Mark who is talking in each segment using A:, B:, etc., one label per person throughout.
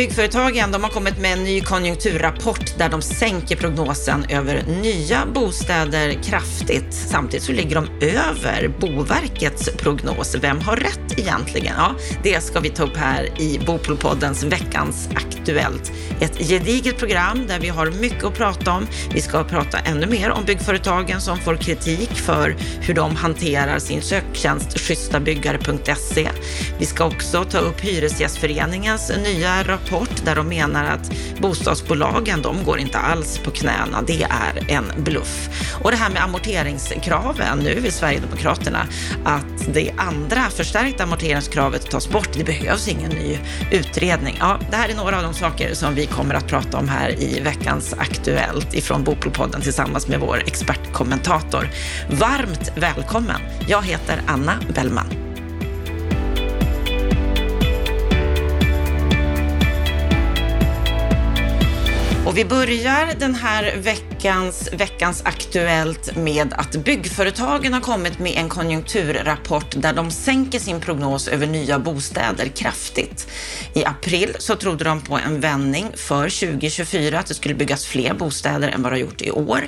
A: Byggföretagen de har kommit med en ny konjunkturrapport där de sänker prognosen över nya bostäder kraftigt. Samtidigt så ligger de över Boverkets prognos. Vem har rätt egentligen? Ja, det ska vi ta upp här i Bopolpoddens Veckans Aktuellt. Ett gediget program där vi har mycket att prata om. Vi ska prata ännu mer om byggföretagen som får kritik för hur de hanterar sin söktjänst schysstabyggare.se. Vi ska också ta upp Hyresgästföreningens nya rapport där de menar att bostadsbolagen, de går inte alls på knäna. Det är en bluff. Och det här med amorteringskraven, nu vill Sverigedemokraterna att det andra förstärkta amorteringskravet tas bort. Det behövs ingen ny utredning. Ja, det här är några av de saker som vi kommer att prata om här i veckans Aktuellt ifrån Bopolpodden tillsammans med vår expertkommentator. Varmt välkommen! Jag heter Anna Bellman. Och vi börjar den här veckans, veckans Aktuellt med att byggföretagen har kommit med en konjunkturrapport där de sänker sin prognos över nya bostäder kraftigt. I april så trodde de på en vändning för 2024, att det skulle byggas fler bostäder än vad det har gjort i år.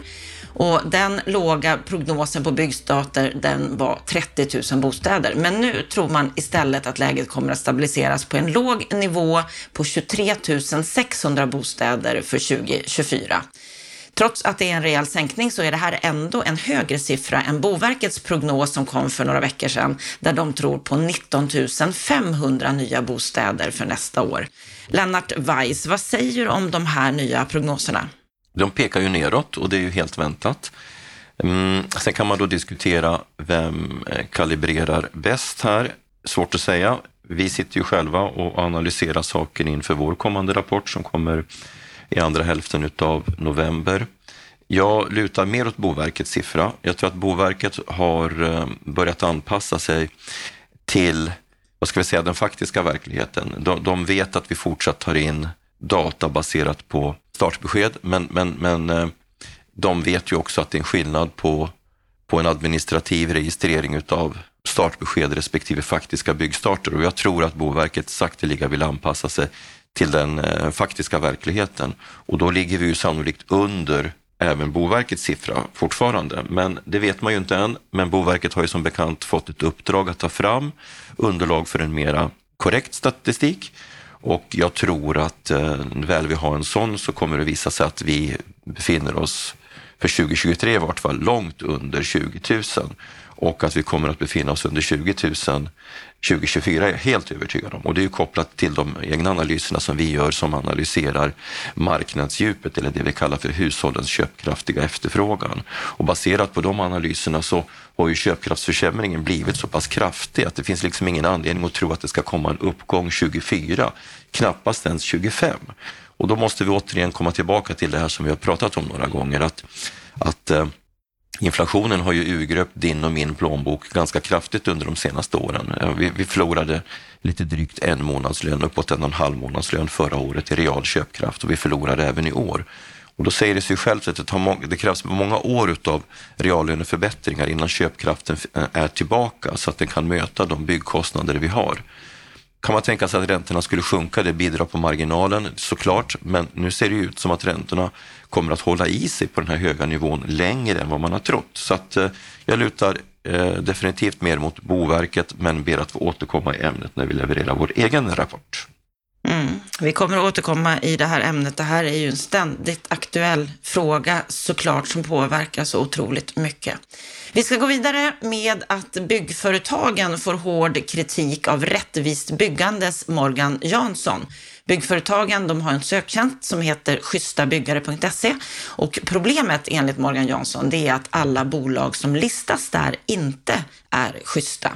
A: Och den låga prognosen på byggstarter, den var 30 000 bostäder. Men nu tror man istället att läget kommer att stabiliseras på en låg nivå på 23 600 bostäder för 2024. Trots att det är en rejäl sänkning så är det här ändå en högre siffra än Boverkets prognos som kom för några veckor sedan, där de tror på 19 500 nya bostäder för nästa år. Lennart Weiss, vad säger du om de här nya prognoserna?
B: De pekar ju neråt och det är ju helt väntat. Mm, sen kan man då diskutera vem eh, kalibrerar bäst här. Svårt att säga. Vi sitter ju själva och analyserar saken inför vår kommande rapport som kommer i andra hälften av november. Jag lutar mer åt Boverkets siffra. Jag tror att Boverket har eh, börjat anpassa sig till vad ska vi säga, den faktiska verkligheten. De, de vet att vi fortsatt tar in data baserat på startbesked, men, men, men eh, de vet ju också att det är en skillnad på, på en administrativ registrering utav startbesked respektive faktiska byggstarter och jag tror att Boverket sakteliga vill anpassa sig till den eh, faktiska verkligheten och då ligger vi ju sannolikt under även Boverkets siffra fortfarande. Men det vet man ju inte än. Men Boverket har ju som bekant fått ett uppdrag att ta fram underlag för en mera korrekt statistik och jag tror att eh, väl vi har en sån så kommer det visa sig att vi befinner oss för 2023 i vart fall långt under 20 000 och att vi kommer att befinna oss under 20 000 2024 är jag helt övertygad om och det är kopplat till de egna analyserna som vi gör som analyserar marknadsdjupet eller det vi kallar för hushållens köpkraftiga efterfrågan. Och baserat på de analyserna så har ju köpkraftsförsämringen blivit så pass kraftig att det finns liksom ingen anledning att tro att det ska komma en uppgång 24, knappast ens 25. Och då måste vi återigen komma tillbaka till det här som vi har pratat om några gånger, att, att eh, Inflationen har ju urgröpt din och min plånbok ganska kraftigt under de senaste åren. Vi, vi förlorade lite drygt en månadslön, uppåt en och en halv månadslön förra året i real köpkraft och vi förlorade även i år. Och då säger det sig självt att det, tar det krävs många år av reallöneförbättringar innan köpkraften är tillbaka så att den kan möta de byggkostnader vi har. Kan man tänka sig att räntorna skulle sjunka, det bidrar på marginalen såklart, men nu ser det ut som att räntorna kommer att hålla i sig på den här höga nivån längre än vad man har trott. Så att eh, jag lutar eh, definitivt mer mot Boverket, men ber att få återkomma i ämnet när vi levererar vår egen rapport.
A: Mm. Vi kommer att återkomma i det här ämnet. Det här är ju en ständigt aktuell fråga såklart som påverkar så otroligt mycket. Vi ska gå vidare med att byggföretagen får hård kritik av Rättvist byggandes Morgan Jansson. Byggföretagen de har en söktjänst som heter schysstabyggare.se och problemet enligt Morgan Jansson det är att alla bolag som listas där inte är schyssta.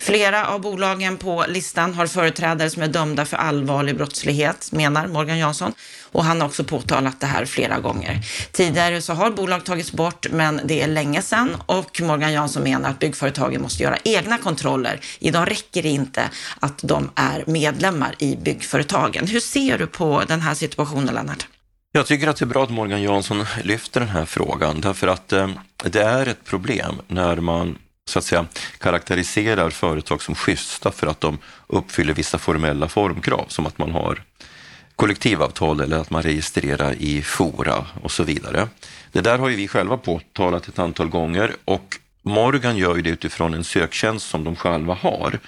A: Flera av bolagen på listan har företrädare som är dömda för allvarlig brottslighet, menar Morgan Jansson. Och han har också påtalat det här flera gånger. Tidigare så har bolag tagits bort, men det är länge sedan och Morgan Jansson menar att byggföretagen måste göra egna kontroller. Idag räcker det inte att de är medlemmar i byggföretagen. Hur ser du på den här situationen, Lennart?
B: Jag tycker att det är bra att Morgan Jansson lyfter den här frågan därför att eh, det är ett problem när man så att säga karaktäriserar företag som schyssta för att de uppfyller vissa formella formkrav som att man har kollektivavtal eller att man registrerar i Fora och så vidare. Det där har ju vi själva påtalat ett antal gånger och Morgan gör ju det utifrån en söktjänst som de själva har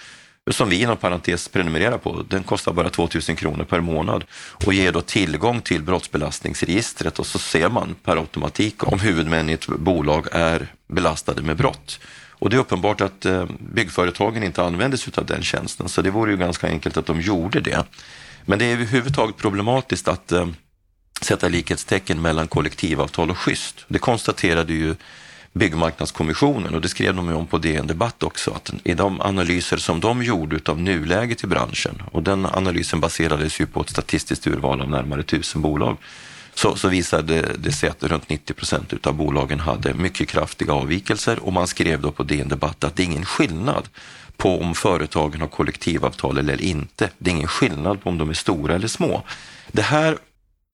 B: som vi inom parentes prenumererar på. Den kostar bara 2000 kronor per månad och ger då tillgång till brottsbelastningsregistret och så ser man per automatik om huvudmän i ett bolag är belastade med brott. Och det är uppenbart att eh, byggföretagen inte använder sig av den tjänsten, så det vore ju ganska enkelt att de gjorde det. Men det är överhuvudtaget problematiskt att eh, sätta likhetstecken mellan kollektivavtal och schysst. Det konstaterade ju Byggmarknadskommissionen och det skrev de om på DN Debatt också, att i de analyser som de gjorde av nuläget i branschen och den analysen baserades ju på ett statistiskt urval av närmare tusen bolag så, så visade det sig att runt 90 procent av bolagen hade mycket kraftiga avvikelser och man skrev då på DN Debatt att det är ingen skillnad på om företagen har kollektivavtal eller inte. Det är ingen skillnad på om de är stora eller små. Det här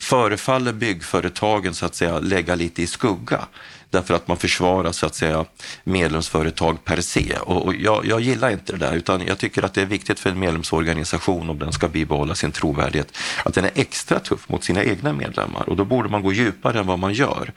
B: förefaller byggföretagen så att säga lägga lite i skugga därför att man försvarar så att säga medlemsföretag per se. Och, jag, jag, gillar inte det där, utan jag tycker att det är viktigt för en medlemsorganisation om den ska bibehålla sin trovärdighet, att den är extra tuff mot sina egna medlemmar och då borde man gå djupare än vad man gör.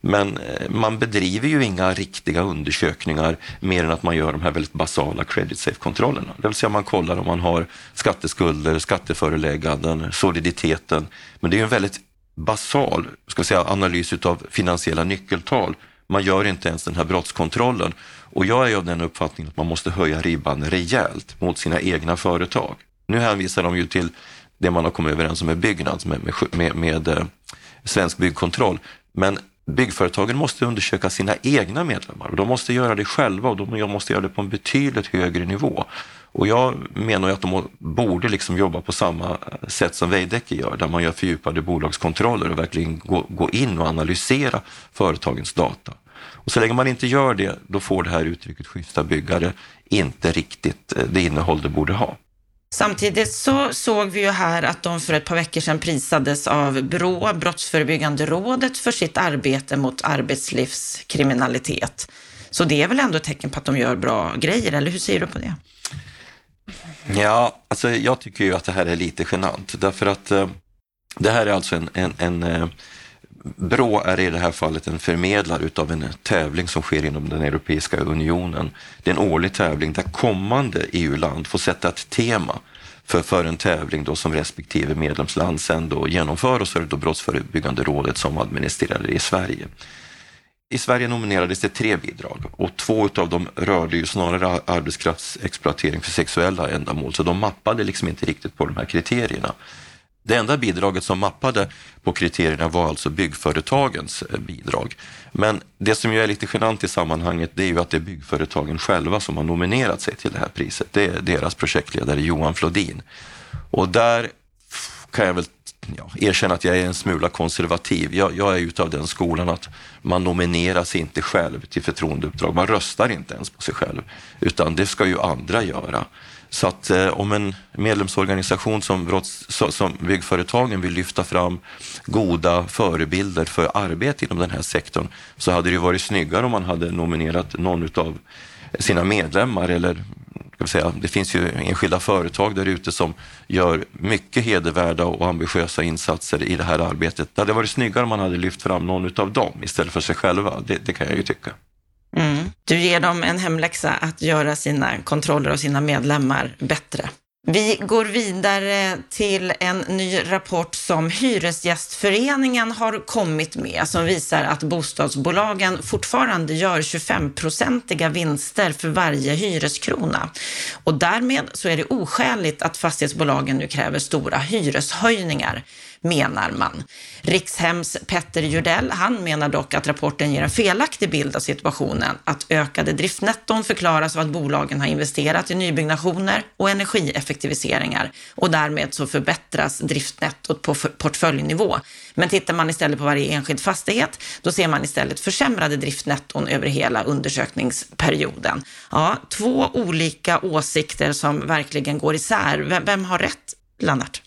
B: Men eh, man bedriver ju inga riktiga undersökningar mer än att man gör de här väldigt basala credit safe-kontrollerna. Det vill säga man kollar om man har skatteskulder, skatteförelägganden, soliditeten. Men det är ju en väldigt basal ska säga, analys av finansiella nyckeltal. Man gör inte ens den här brottskontrollen. Och jag är av den uppfattningen att man måste höja ribban rejält mot sina egna företag. Nu hänvisar de ju till det man har kommit överens om med Byggnads, med, med, med, med eh, Svensk Byggkontroll. Men byggföretagen måste undersöka sina egna medlemmar och de måste göra det själva och de måste göra det på en betydligt högre nivå. Och jag menar att de borde liksom jobba på samma sätt som Veidekke gör, där man gör fördjupade bolagskontroller och verkligen gå, gå in och analysera företagens data. Och så länge man inte gör det, då får det här uttrycket schyssta byggare inte riktigt eh, det innehåll det borde ha.
A: Samtidigt så såg vi ju här att de för ett par veckor sedan prisades av Brå, Brottsförebyggande rådet, för sitt arbete mot arbetslivskriminalitet. Så det är väl ändå ett tecken på att de gör bra grejer, eller hur ser du på det?
B: Ja, alltså jag tycker ju att det här är lite genant därför att eh, det här är alltså en, en, en eh, Brå är i det här fallet en förmedlare utav en tävling som sker inom den Europeiska unionen. Det är en årlig tävling där kommande EU-land får sätta ett tema för, för en tävling då som respektive medlemsland sen då genomför och så är det då Brottsförebyggande rådet som administrerar det i Sverige. I Sverige nominerades det tre bidrag och två av dem rörde ju snarare arbetskraftsexploatering för sexuella ändamål, så de mappade liksom inte riktigt på de här kriterierna. Det enda bidraget som mappade på kriterierna var alltså byggföretagens eh, bidrag. Men det som ju är lite genant i sammanhanget det är ju att det är byggföretagen själva som har nominerat sig till det här priset. Det är deras projektledare Johan Flodin. Och där kan jag väl ja, erkänna att jag är en smula konservativ. Jag, jag är utav den skolan att man nominerar sig inte själv till förtroendeuppdrag. Man röstar inte ens på sig själv, utan det ska ju andra göra. Så att eh, om en medlemsorganisation som, brotts, som byggföretagen vill lyfta fram goda förebilder för arbete inom den här sektorn så hade det varit snyggare om man hade nominerat någon av sina medlemmar eller ska säga, det finns ju enskilda företag där ute som gör mycket hedervärda och ambitiösa insatser i det här arbetet. Det hade varit snyggare om man hade lyft fram någon av dem istället för sig själva. Det, det kan jag ju tycka.
A: Mm. Du ger dem en hemläxa att göra sina kontroller och sina medlemmar bättre. Vi går vidare till en ny rapport som Hyresgästföreningen har kommit med som visar att bostadsbolagen fortfarande gör 25-procentiga vinster för varje hyreskrona. Och därmed så är det oskäligt att fastighetsbolagen nu kräver stora hyreshöjningar menar man. Rikshems Petter Jurdell, han menar dock att rapporten ger en felaktig bild av situationen, att ökade driftnetton förklaras av att bolagen har investerat i nybyggnationer och energieffektiviseringar och därmed så förbättras driftnettot på portföljnivå. Men tittar man istället på varje enskild fastighet, då ser man istället försämrade driftnetton över hela undersökningsperioden. Ja, två olika åsikter som verkligen går isär. Vem, vem har rätt, Lennart?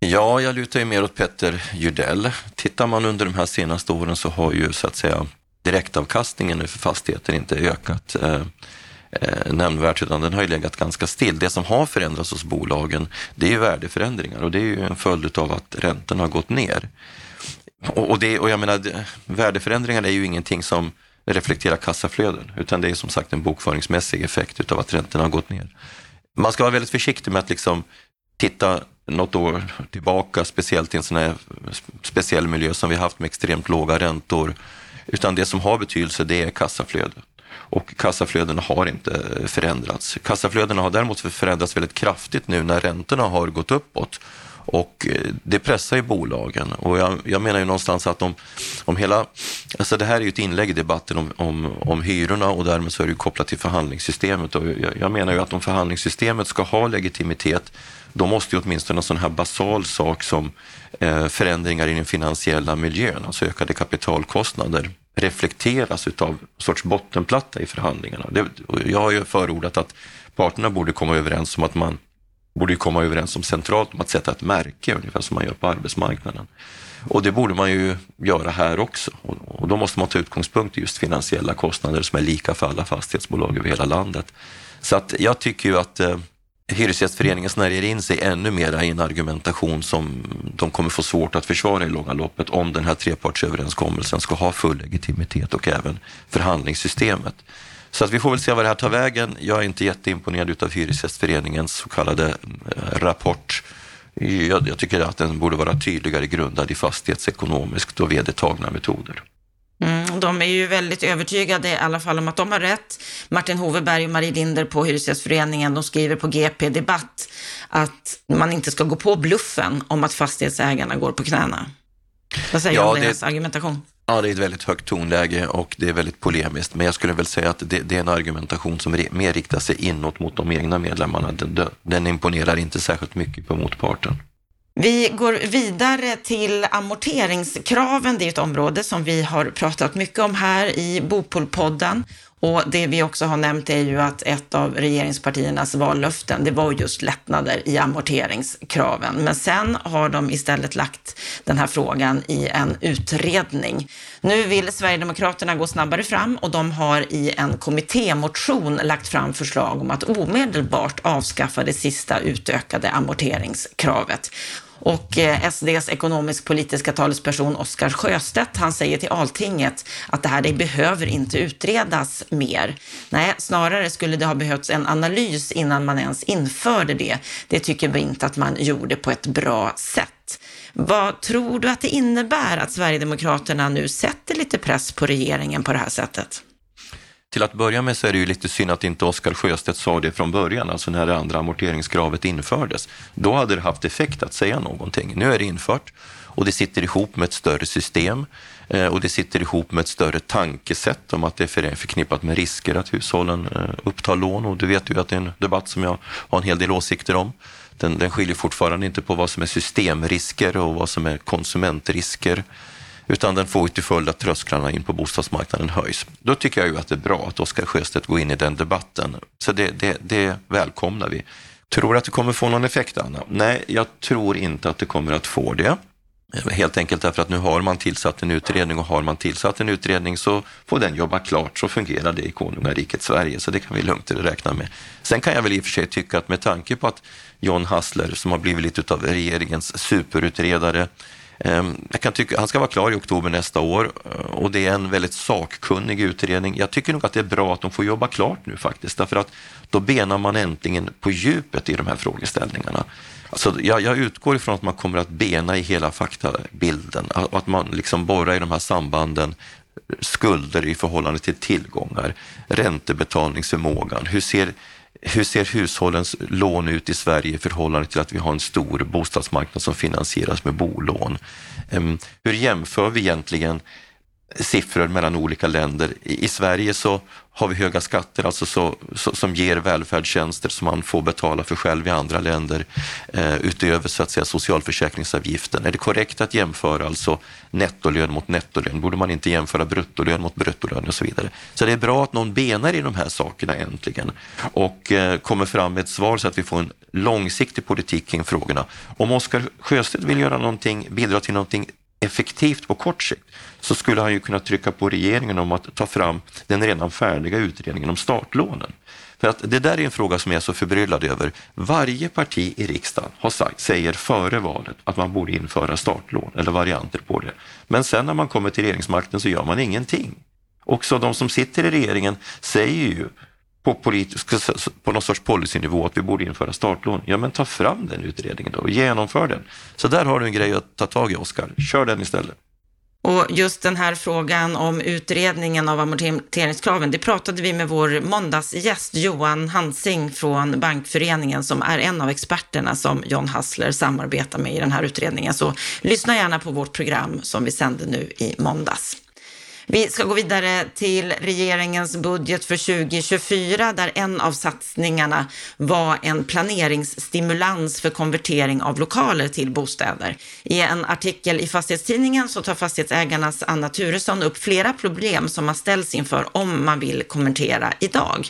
B: Ja, jag lutar ju mer åt Petter Judell. Tittar man under de här senaste åren så har ju så att säga direktavkastningen för fastigheter inte ökat eh, eh, nämnvärt, utan den har ju legat ganska still. Det som har förändrats hos bolagen, det är ju värdeförändringar och det är ju en följd av att räntorna har gått ner. Och, och, det, och jag menar, värdeförändringar är ju ingenting som reflekterar kassaflöden, utan det är som sagt en bokföringsmässig effekt utav att räntorna har gått ner. Man ska vara väldigt försiktig med att liksom titta något år tillbaka, speciellt i en sån här speciell miljö som vi haft med extremt låga räntor. Utan det som har betydelse det är kassaflöden. Och kassaflödena har inte förändrats. Kassaflödena har däremot förändrats väldigt kraftigt nu när räntorna har gått uppåt. Och eh, det pressar ju bolagen. Och jag, jag, menar ju någonstans att om, om hela... Alltså det här är ju ett inlägg i debatten om, om, om hyrorna och därmed så är det ju kopplat till förhandlingssystemet. Och jag, jag menar ju att om förhandlingssystemet ska ha legitimitet då måste ju åtminstone en sån här basal sak som eh, förändringar i den finansiella miljön, alltså ökade kapitalkostnader, reflekteras utav en sorts bottenplatta i förhandlingarna. Det, jag har ju förordat att parterna borde komma överens om att man borde ju komma överens om centralt om att sätta ett märke, ungefär som man gör på arbetsmarknaden. Och det borde man ju göra här också. Och då måste man ta utgångspunkt i just finansiella kostnader som är lika för alla fastighetsbolag över hela landet. Så att jag tycker ju att eh, Hyresgästföreningen snärjer in sig ännu mer i en argumentation som de kommer få svårt att försvara i långa loppet om den här trepartsöverenskommelsen ska ha full legitimitet och även förhandlingssystemet. Så att vi får väl se vad det här tar vägen. Jag är inte jätteimponerad av Hyresgästföreningens så kallade eh, rapport. Jag, jag tycker att den borde vara tydligare grundad i fastighetsekonomiskt och vedertagna metoder.
A: Mm, de är ju väldigt övertygade i alla fall om att de har rätt. Martin Hoveberg och Marie Linder på Hyresgästföreningen, de skriver på GP Debatt att man inte ska gå på bluffen om att fastighetsägarna går på knäna. Vad säger du ja, om deras argumentation?
B: Ja, det är ett väldigt högt tonläge och det är väldigt polemiskt. Men jag skulle väl säga att det, det är en argumentation som mer riktar sig inåt mot de egna medlemmarna. Den, den imponerar inte särskilt mycket på motparten.
A: Vi går vidare till amorteringskraven. Det är ett område som vi har pratat mycket om här i Bopolpodden. Och det vi också har nämnt är ju att ett av regeringspartiernas vallöften, det var just lättnader i amorteringskraven. Men sen har de istället lagt den här frågan i en utredning. Nu vill Sverigedemokraterna gå snabbare fram och de har i en kommittémotion lagt fram förslag om att omedelbart avskaffa det sista utökade amorteringskravet. Och eh, SDs ekonomisk-politiska talesperson Oskar Sjöstedt, han säger till Altinget att det här det behöver inte utredas mer. Nej, snarare skulle det ha behövts en analys innan man ens införde det. Det tycker vi inte att man gjorde på ett bra sätt. Vad tror du att det innebär att Sverigedemokraterna nu sätter lite press på regeringen på det här sättet?
B: Till att börja med så är det ju lite synd att inte Oskar Sjöstedt sa det från början, alltså när det andra amorteringskravet infördes. Då hade det haft effekt att säga någonting. Nu är det infört och det sitter ihop med ett större system eh, och det sitter ihop med ett större tankesätt om att det är förknippat med risker att hushållen eh, upptar lån och du vet ju att det är en debatt som jag har en hel del åsikter om. Den, den skiljer fortfarande inte på vad som är systemrisker och vad som är konsumentrisker utan den får till följd att trösklarna in på bostadsmarknaden höjs. Då tycker jag ju att det är bra att Oscar Sjöstedt går in i den debatten. Så det, det, det välkomnar vi. Tror du att det kommer få någon effekt, Anna? Nej, jag tror inte att det kommer att få det. Helt enkelt därför att nu har man tillsatt en utredning och har man tillsatt en utredning så får den jobba klart så fungerar det i konungariket Sverige så det kan vi lugnt räkna med. Sen kan jag väl i och för sig tycka att med tanke på att John Hassler som har blivit lite av regeringens superutredare ehm, jag kan tycka, han ska vara klar i oktober nästa år eh, och det är en väldigt sakkunnig utredning. Jag tycker nog att det är bra att de får jobba klart nu faktiskt, därför att då benar man äntligen på djupet i de här frågeställningarna. Alltså, jag, jag utgår ifrån att man kommer att bena i hela faktabilden och att man liksom borrar i de här sambanden skulder i förhållande till tillgångar, räntebetalningsförmågan. Hur ser hur ser hushållens lån ut i Sverige i förhållande till att vi har en stor bostadsmarknad som finansieras med bolån? Ehm, hur jämför vi egentligen siffror mellan olika länder. I, Sverige så har vi höga skatter alltså så, så, som ger välfärdstjänster som man får betala för själv i andra länder eh, utöver så att säga socialförsäkringsavgiften. Är det korrekt att jämföra alltså nettolön mot nettolön? Borde man inte jämföra bruttolön mot bruttolön och så vidare? Så det är bra att någon benar i de här sakerna äntligen och eh, kommer fram med ett svar så att vi får en långsiktig politik kring frågorna. Om Oskar Sjöstedt vill göra någonting, bidra till någonting effektivt på kort sikt så skulle han ju kunna trycka på regeringen om att ta fram den redan färdiga utredningen om startlånen. För att det där är en fråga som jag är så förbryllad över. Varje parti i riksdagen har sagt, säger före valet att man borde införa startlån eller varianter på det. Men sen när man kommer till regeringsmakten så gör man ingenting. Också de som sitter i regeringen säger ju på, politisk, på någon sorts policynivå att vi borde införa startlån. Ja, men ta fram den utredningen då och genomför den. Så där har du en grej att ta tag i, Oskar. Kör den istället.
A: Och just den här frågan om utredningen av amorteringskraven, det pratade vi med vår måndagsgäst Johan Hansing från Bankföreningen som är en av experterna som John Hassler samarbetar med i den här utredningen. Så lyssna gärna på vårt program som vi sände nu i måndags. Vi ska gå vidare till regeringens budget för 2024 där en av satsningarna var en planeringsstimulans för konvertering av lokaler till bostäder. I en artikel i Fastighetstidningen så tar fastighetsägarnas Anna Turesson upp flera problem som man ställs inför om man vill konvertera idag.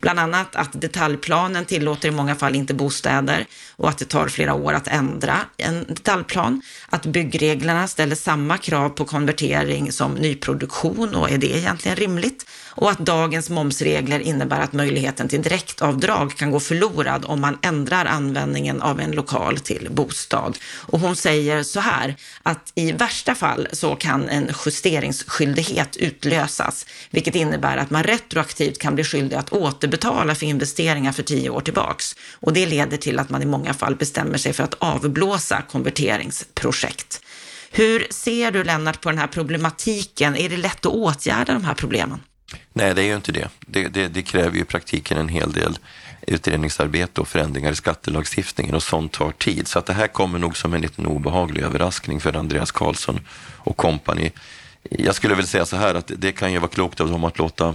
A: Bland annat att detaljplanen tillåter i många fall inte bostäder och att det tar flera år att ändra en detaljplan. Att byggreglerna ställer samma krav på konvertering som nyproduktion och är det egentligen rimligt? Och att dagens momsregler innebär att möjligheten till direktavdrag kan gå förlorad om man ändrar användningen av en lokal till bostad. Och hon säger så här att i värsta fall så kan en justeringsskyldighet utlösas, vilket innebär att man retroaktivt kan bli skyldig att återbetala för investeringar för tio år tillbaks. Och det leder till att man i många fall bestämmer sig för att avblåsa konverteringsprojekt. Hur ser du Lennart på den här problematiken? Är det lätt att åtgärda de här problemen?
B: Nej, det är ju inte det. Det, det. det, kräver ju i praktiken en hel del utredningsarbete och förändringar i skattelagstiftningen och sånt tar tid. Så att det här kommer nog som en liten obehaglig överraskning för Andreas Karlsson och kompani. Jag skulle väl säga så här att det kan ju vara klokt av dem att låta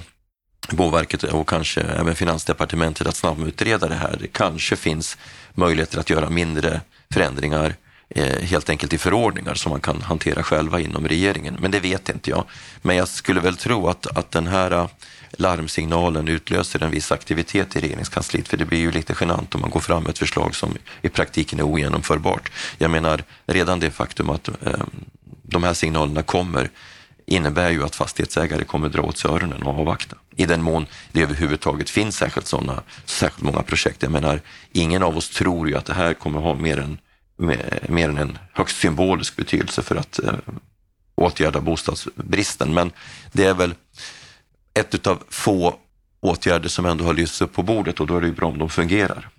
B: Boverket och kanske även Finansdepartementet att snabbutreda det här. Det kanske finns möjligheter att göra mindre förändringar Eh, Eh, helt enkelt i förordningar som man kan hantera själva inom regeringen. Men det vet inte jag. Men jag skulle väl tro att, att den här eh, larmsignalen utlöser en viss aktivitet i regeringskansliet, för det blir ju lite genant om man går fram med ett förslag som i praktiken är ogenomförbart. Jag menar, redan det faktum att eh, de här signalerna kommer innebär ju att fastighetsägare kommer dra åt sig öronen och avvakta. I den mån det överhuvudtaget finns särskilt såna, särskilt många projekt. Jag menar, ingen av oss tror ju att det här kommer ha mer än mer än en högst symbolisk betydelse för att eh, åtgärda bostadsbristen. Men det är väl ett av få åtgärder som ändå har lyfts upp på bordet och då är det ju bra om de fungerar.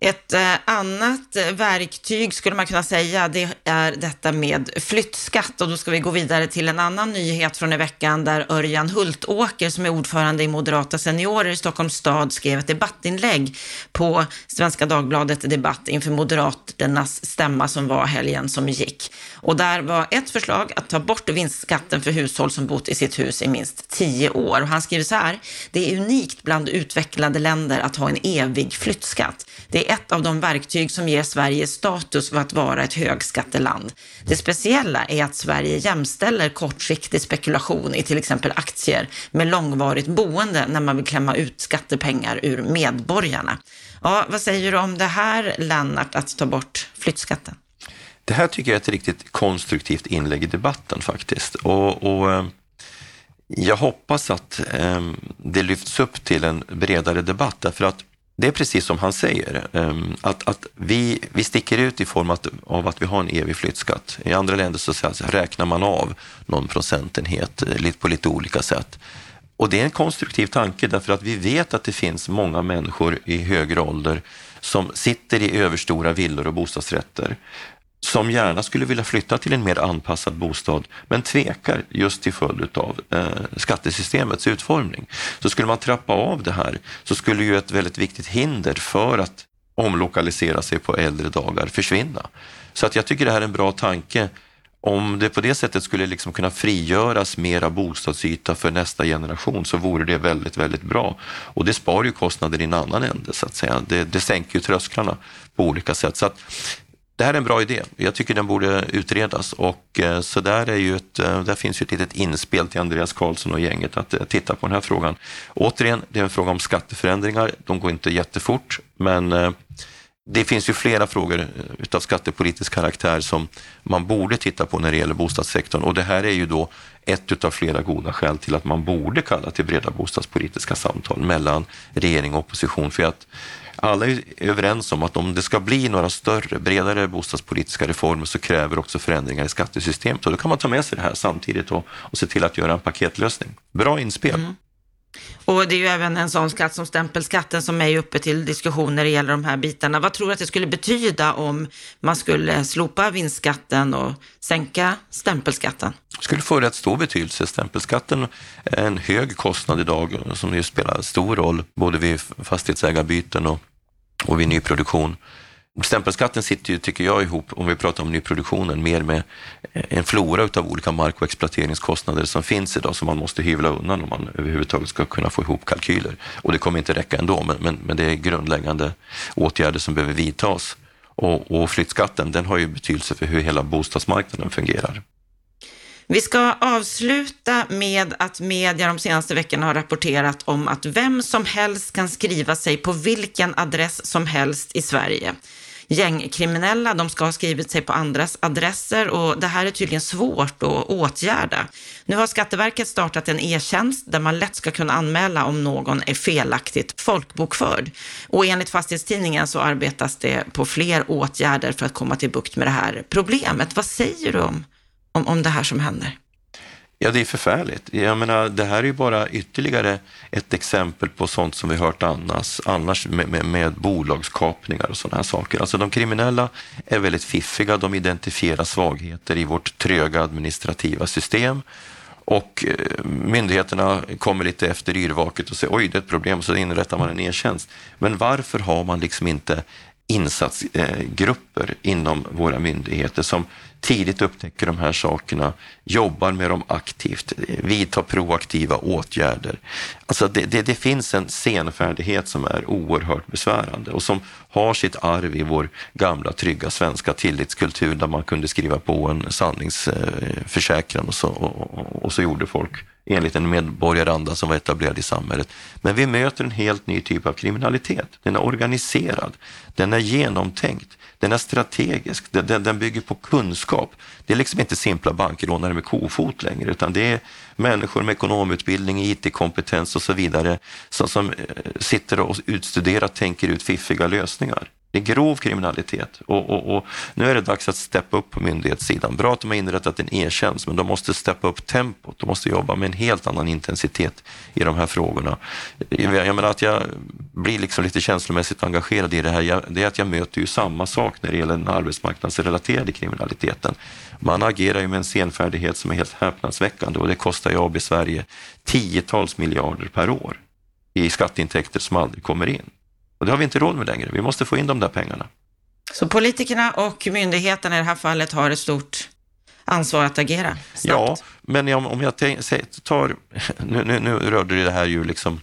A: Ett eh, annat verktyg skulle man kunna säga, det är detta med flyttskatt och då ska vi gå vidare till en annan nyhet från i veckan där Örjan Hultåker som är ordförande i Moderata seniorer i Stockholms stad skrev ett debattinlägg på Svenska Dagbladet Debatt inför Moderaternas stämma som var helgen som gick. Och där var ett förslag att ta bort vinstskatten för hushåll som bott i sitt hus i minst tio år. Och han skriver så här, det är unikt bland utvecklade länder att ha en evig flyttskatt. Det är ett av de verktyg som ger Sverige status för att vara ett högskatteland. Det speciella är att Sverige jämställer kortsiktig spekulation i till exempel aktier med långvarigt boende när man vill klämma ut skattepengar ur medborgarna. Ja, vad säger du om det här, Lennart, att ta bort flyttskatten?
B: Det här tycker jag är ett riktigt konstruktivt inlägg i debatten faktiskt. Och, och eh, jag hoppas att eh, det lyfts upp till en bredare debatt därför att det är precis som han säger, ehm, att, att vi, vi sticker ut i form av att vi har en evig flyttskatt. I andra länder så räknar man av någon procentenhet eh, på lite olika sätt. Och det är en konstruktiv tanke därför att vi vet att det finns många människor i högre ålder som sitter i överstora villor och bostadsrätter som gärna skulle vilja flytta till en mer anpassad bostad men tvekar just till följd av eh, skattesystemets utformning. Så skulle man trappa av det här så skulle ju ett väldigt viktigt hinder för att omlokalisera sig på äldre dagar försvinna. Så att jag tycker det här är en bra tanke. Om det på det sättet skulle liksom kunna frigöras mera bostadsyta för nästa generation så vore det väldigt, väldigt bra. Och det spar ju kostnader i en annan ände så att säga. Det, det sänker ju trösklarna på olika sätt. Så att det här är en bra idé. Jag tycker den borde utredas och eh, så där, är ju ett, eh, där finns ju ett litet inspel till Andreas Karlsson och gänget att eh, titta på den här frågan. Återigen, det är en fråga om skatteförändringar. De går inte jättefort, men eh, det finns ju flera frågor eh, utav skattepolitisk karaktär som man borde titta på när det gäller bostadssektorn och det här är ju då ett utav flera goda skäl till att man borde kalla till breda bostadspolitiska samtal mellan regering och opposition. För att alla är överens om att om det ska bli några större, bredare bostadspolitiska reformer så kräver också förändringar i skattesystemet och då kan man ta med sig det här samtidigt och, och se till att göra en paketlösning. Bra inspel. Mm.
A: Och det är ju även en sån skatt som stämpelskatten som är uppe till diskussion när det gäller de här bitarna. Vad tror du att det skulle betyda om man skulle slopa vinstskatten och sänka stämpelskatten?
B: Det skulle få rätt stor betydelse. Stämpelskatten är en hög kostnad idag som ju spelar stor roll både vid fastighetsägarbyten och, och vid nyproduktion. Stämpelskatten sitter ju, tycker jag, ihop, om vi pratar om nyproduktionen, mer med eh, en flora av olika mark och exploateringskostnader som finns idag som man måste hyvla undan om man överhuvudtaget ska kunna få ihop kalkyler. Och det kommer inte räcka ändå, men, men, men det är grundläggande åtgärder som behöver vidtas. Och, och flyttskatten, den har ju betydelse för hur hela bostadsmarknaden fungerar.
A: Vi ska avsluta med att media de senaste veckorna har rapporterat om att vem som helst kan skriva sig på vilken adress som helst i Sverige gängkriminella, de ska ha skrivit sig på andras adresser och det här är tydligen svårt att åtgärda. Nu har Skatteverket startat en e-tjänst där man lätt ska kunna anmäla om någon är felaktigt folkbokförd. Och enligt Fastighetstidningen så arbetas det på fler åtgärder för att komma till bukt med det här problemet. Vad säger du om, om, om det här som händer?
B: Ja, det är förfärligt. Jag menar, det här är ju bara ytterligare ett exempel på sånt som vi hört annars, annars med, med, med bolagskapningar och sådana här saker. Alltså de kriminella är väldigt fiffiga, de identifierar svagheter i vårt tröga administrativa system och eh, myndigheterna kommer lite efter yrvaket och säger oj, det är ett problem, så inrättar man en e-tjänst. Men varför har man liksom inte insatsgrupper inom våra myndigheter som tidigt upptäcker de här sakerna, jobbar med dem aktivt, vidtar proaktiva åtgärder. Alltså det, det, det, finns en senfärdighet som är oerhört besvärande och som har sitt arv i vår gamla trygga svenska tillitskultur där man kunde skriva på en sanningsförsäkran och så, och, och, och så gjorde folk enligt en medborgaranda som var etablerad i samhället. Men vi möter en helt ny typ av kriminalitet. Den är organiserad, den är genomtänkt, den är strategisk, den, den bygger på kunskap. Det är liksom inte simpla bankrånare med kofot längre, utan det är människor med ekonomutbildning, IT-kompetens och så vidare som, som eh, sitter och utstuderat tänker ut fiffiga lösningar. Det är grov kriminalitet och, och, och, nu är det dags att steppa upp på myndighetssidan. Bra att de har inrättat en e-tjänst, men de måste steppa upp tempot. De måste jobba med en helt annan intensitet i de här frågorna. Jag menar att jag blir liksom lite känslomässigt engagerad i det här, det är att jag möter ju samma sak när det gäller den arbetsmarknadsrelaterade kriminaliteten. Man agerar ju med en senfärdighet som är helt häpnadsväckande och det kostar ju AB Sverige tiotals miljarder per år i skatteintäkter som aldrig kommer in. Och det har vi inte råd med längre. Vi måste få in de där pengarna.
A: Så politikerna och myndigheterna i det här fallet har ett stort ansvar att agera snabbt?
B: Ja, men om jag tar, nu, nu, nu rörde det här ju liksom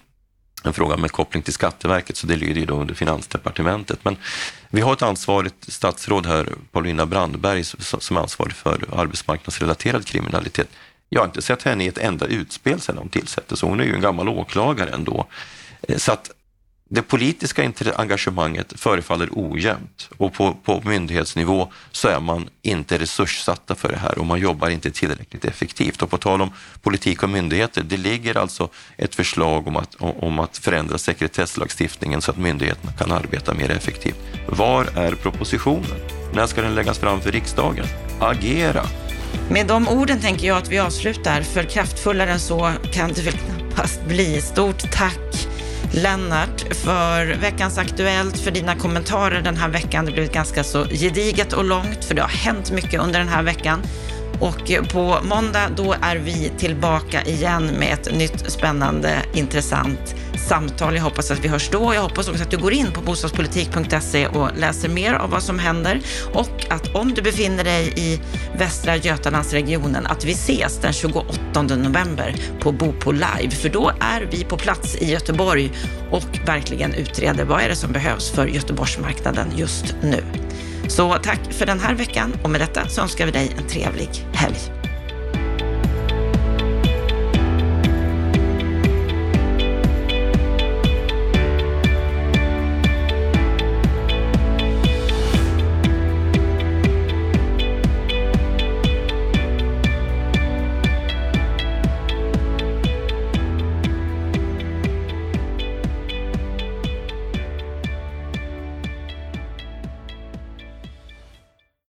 B: en fråga med koppling till Skatteverket, så det lyder ju då under Finansdepartementet. Men vi har ett ansvarigt statsråd här, Paulina Brandberg, som är ansvarig för arbetsmarknadsrelaterad kriminalitet. Jag har inte sett henne i ett enda utspel sedan hon tillsattes, hon är ju en gammal åklagare ändå. Så att det politiska engagemanget förefaller ojämnt och på, på myndighetsnivå så är man inte resurssatta för det här och man jobbar inte tillräckligt effektivt. Och på tal om politik och myndigheter, det ligger alltså ett förslag om att, om att förändra sekretesslagstiftningen så att myndigheterna kan arbeta mer effektivt. Var är propositionen? När ska den läggas fram för riksdagen? Agera!
A: Med de orden tänker jag att vi avslutar, för kraftfullare än så kan det väl knappast bli. Stort tack Lennart för veckans Aktuellt, för dina kommentarer den här veckan. Det har blivit ganska så gediget och långt, för det har hänt mycket under den här veckan. Och på måndag, då är vi tillbaka igen med ett nytt spännande, intressant samtal. Jag hoppas att vi hörs då. Jag hoppas också att du går in på bostadspolitik.se och läser mer av vad som händer och att om du befinner dig i Västra Götalandsregionen, att vi ses den 28 november på Bopo Live, för då är vi på plats i Göteborg och verkligen utreder vad är det som behövs för Göteborgsmarknaden just nu. Så tack för den här veckan och med detta så önskar vi dig en trevlig helg.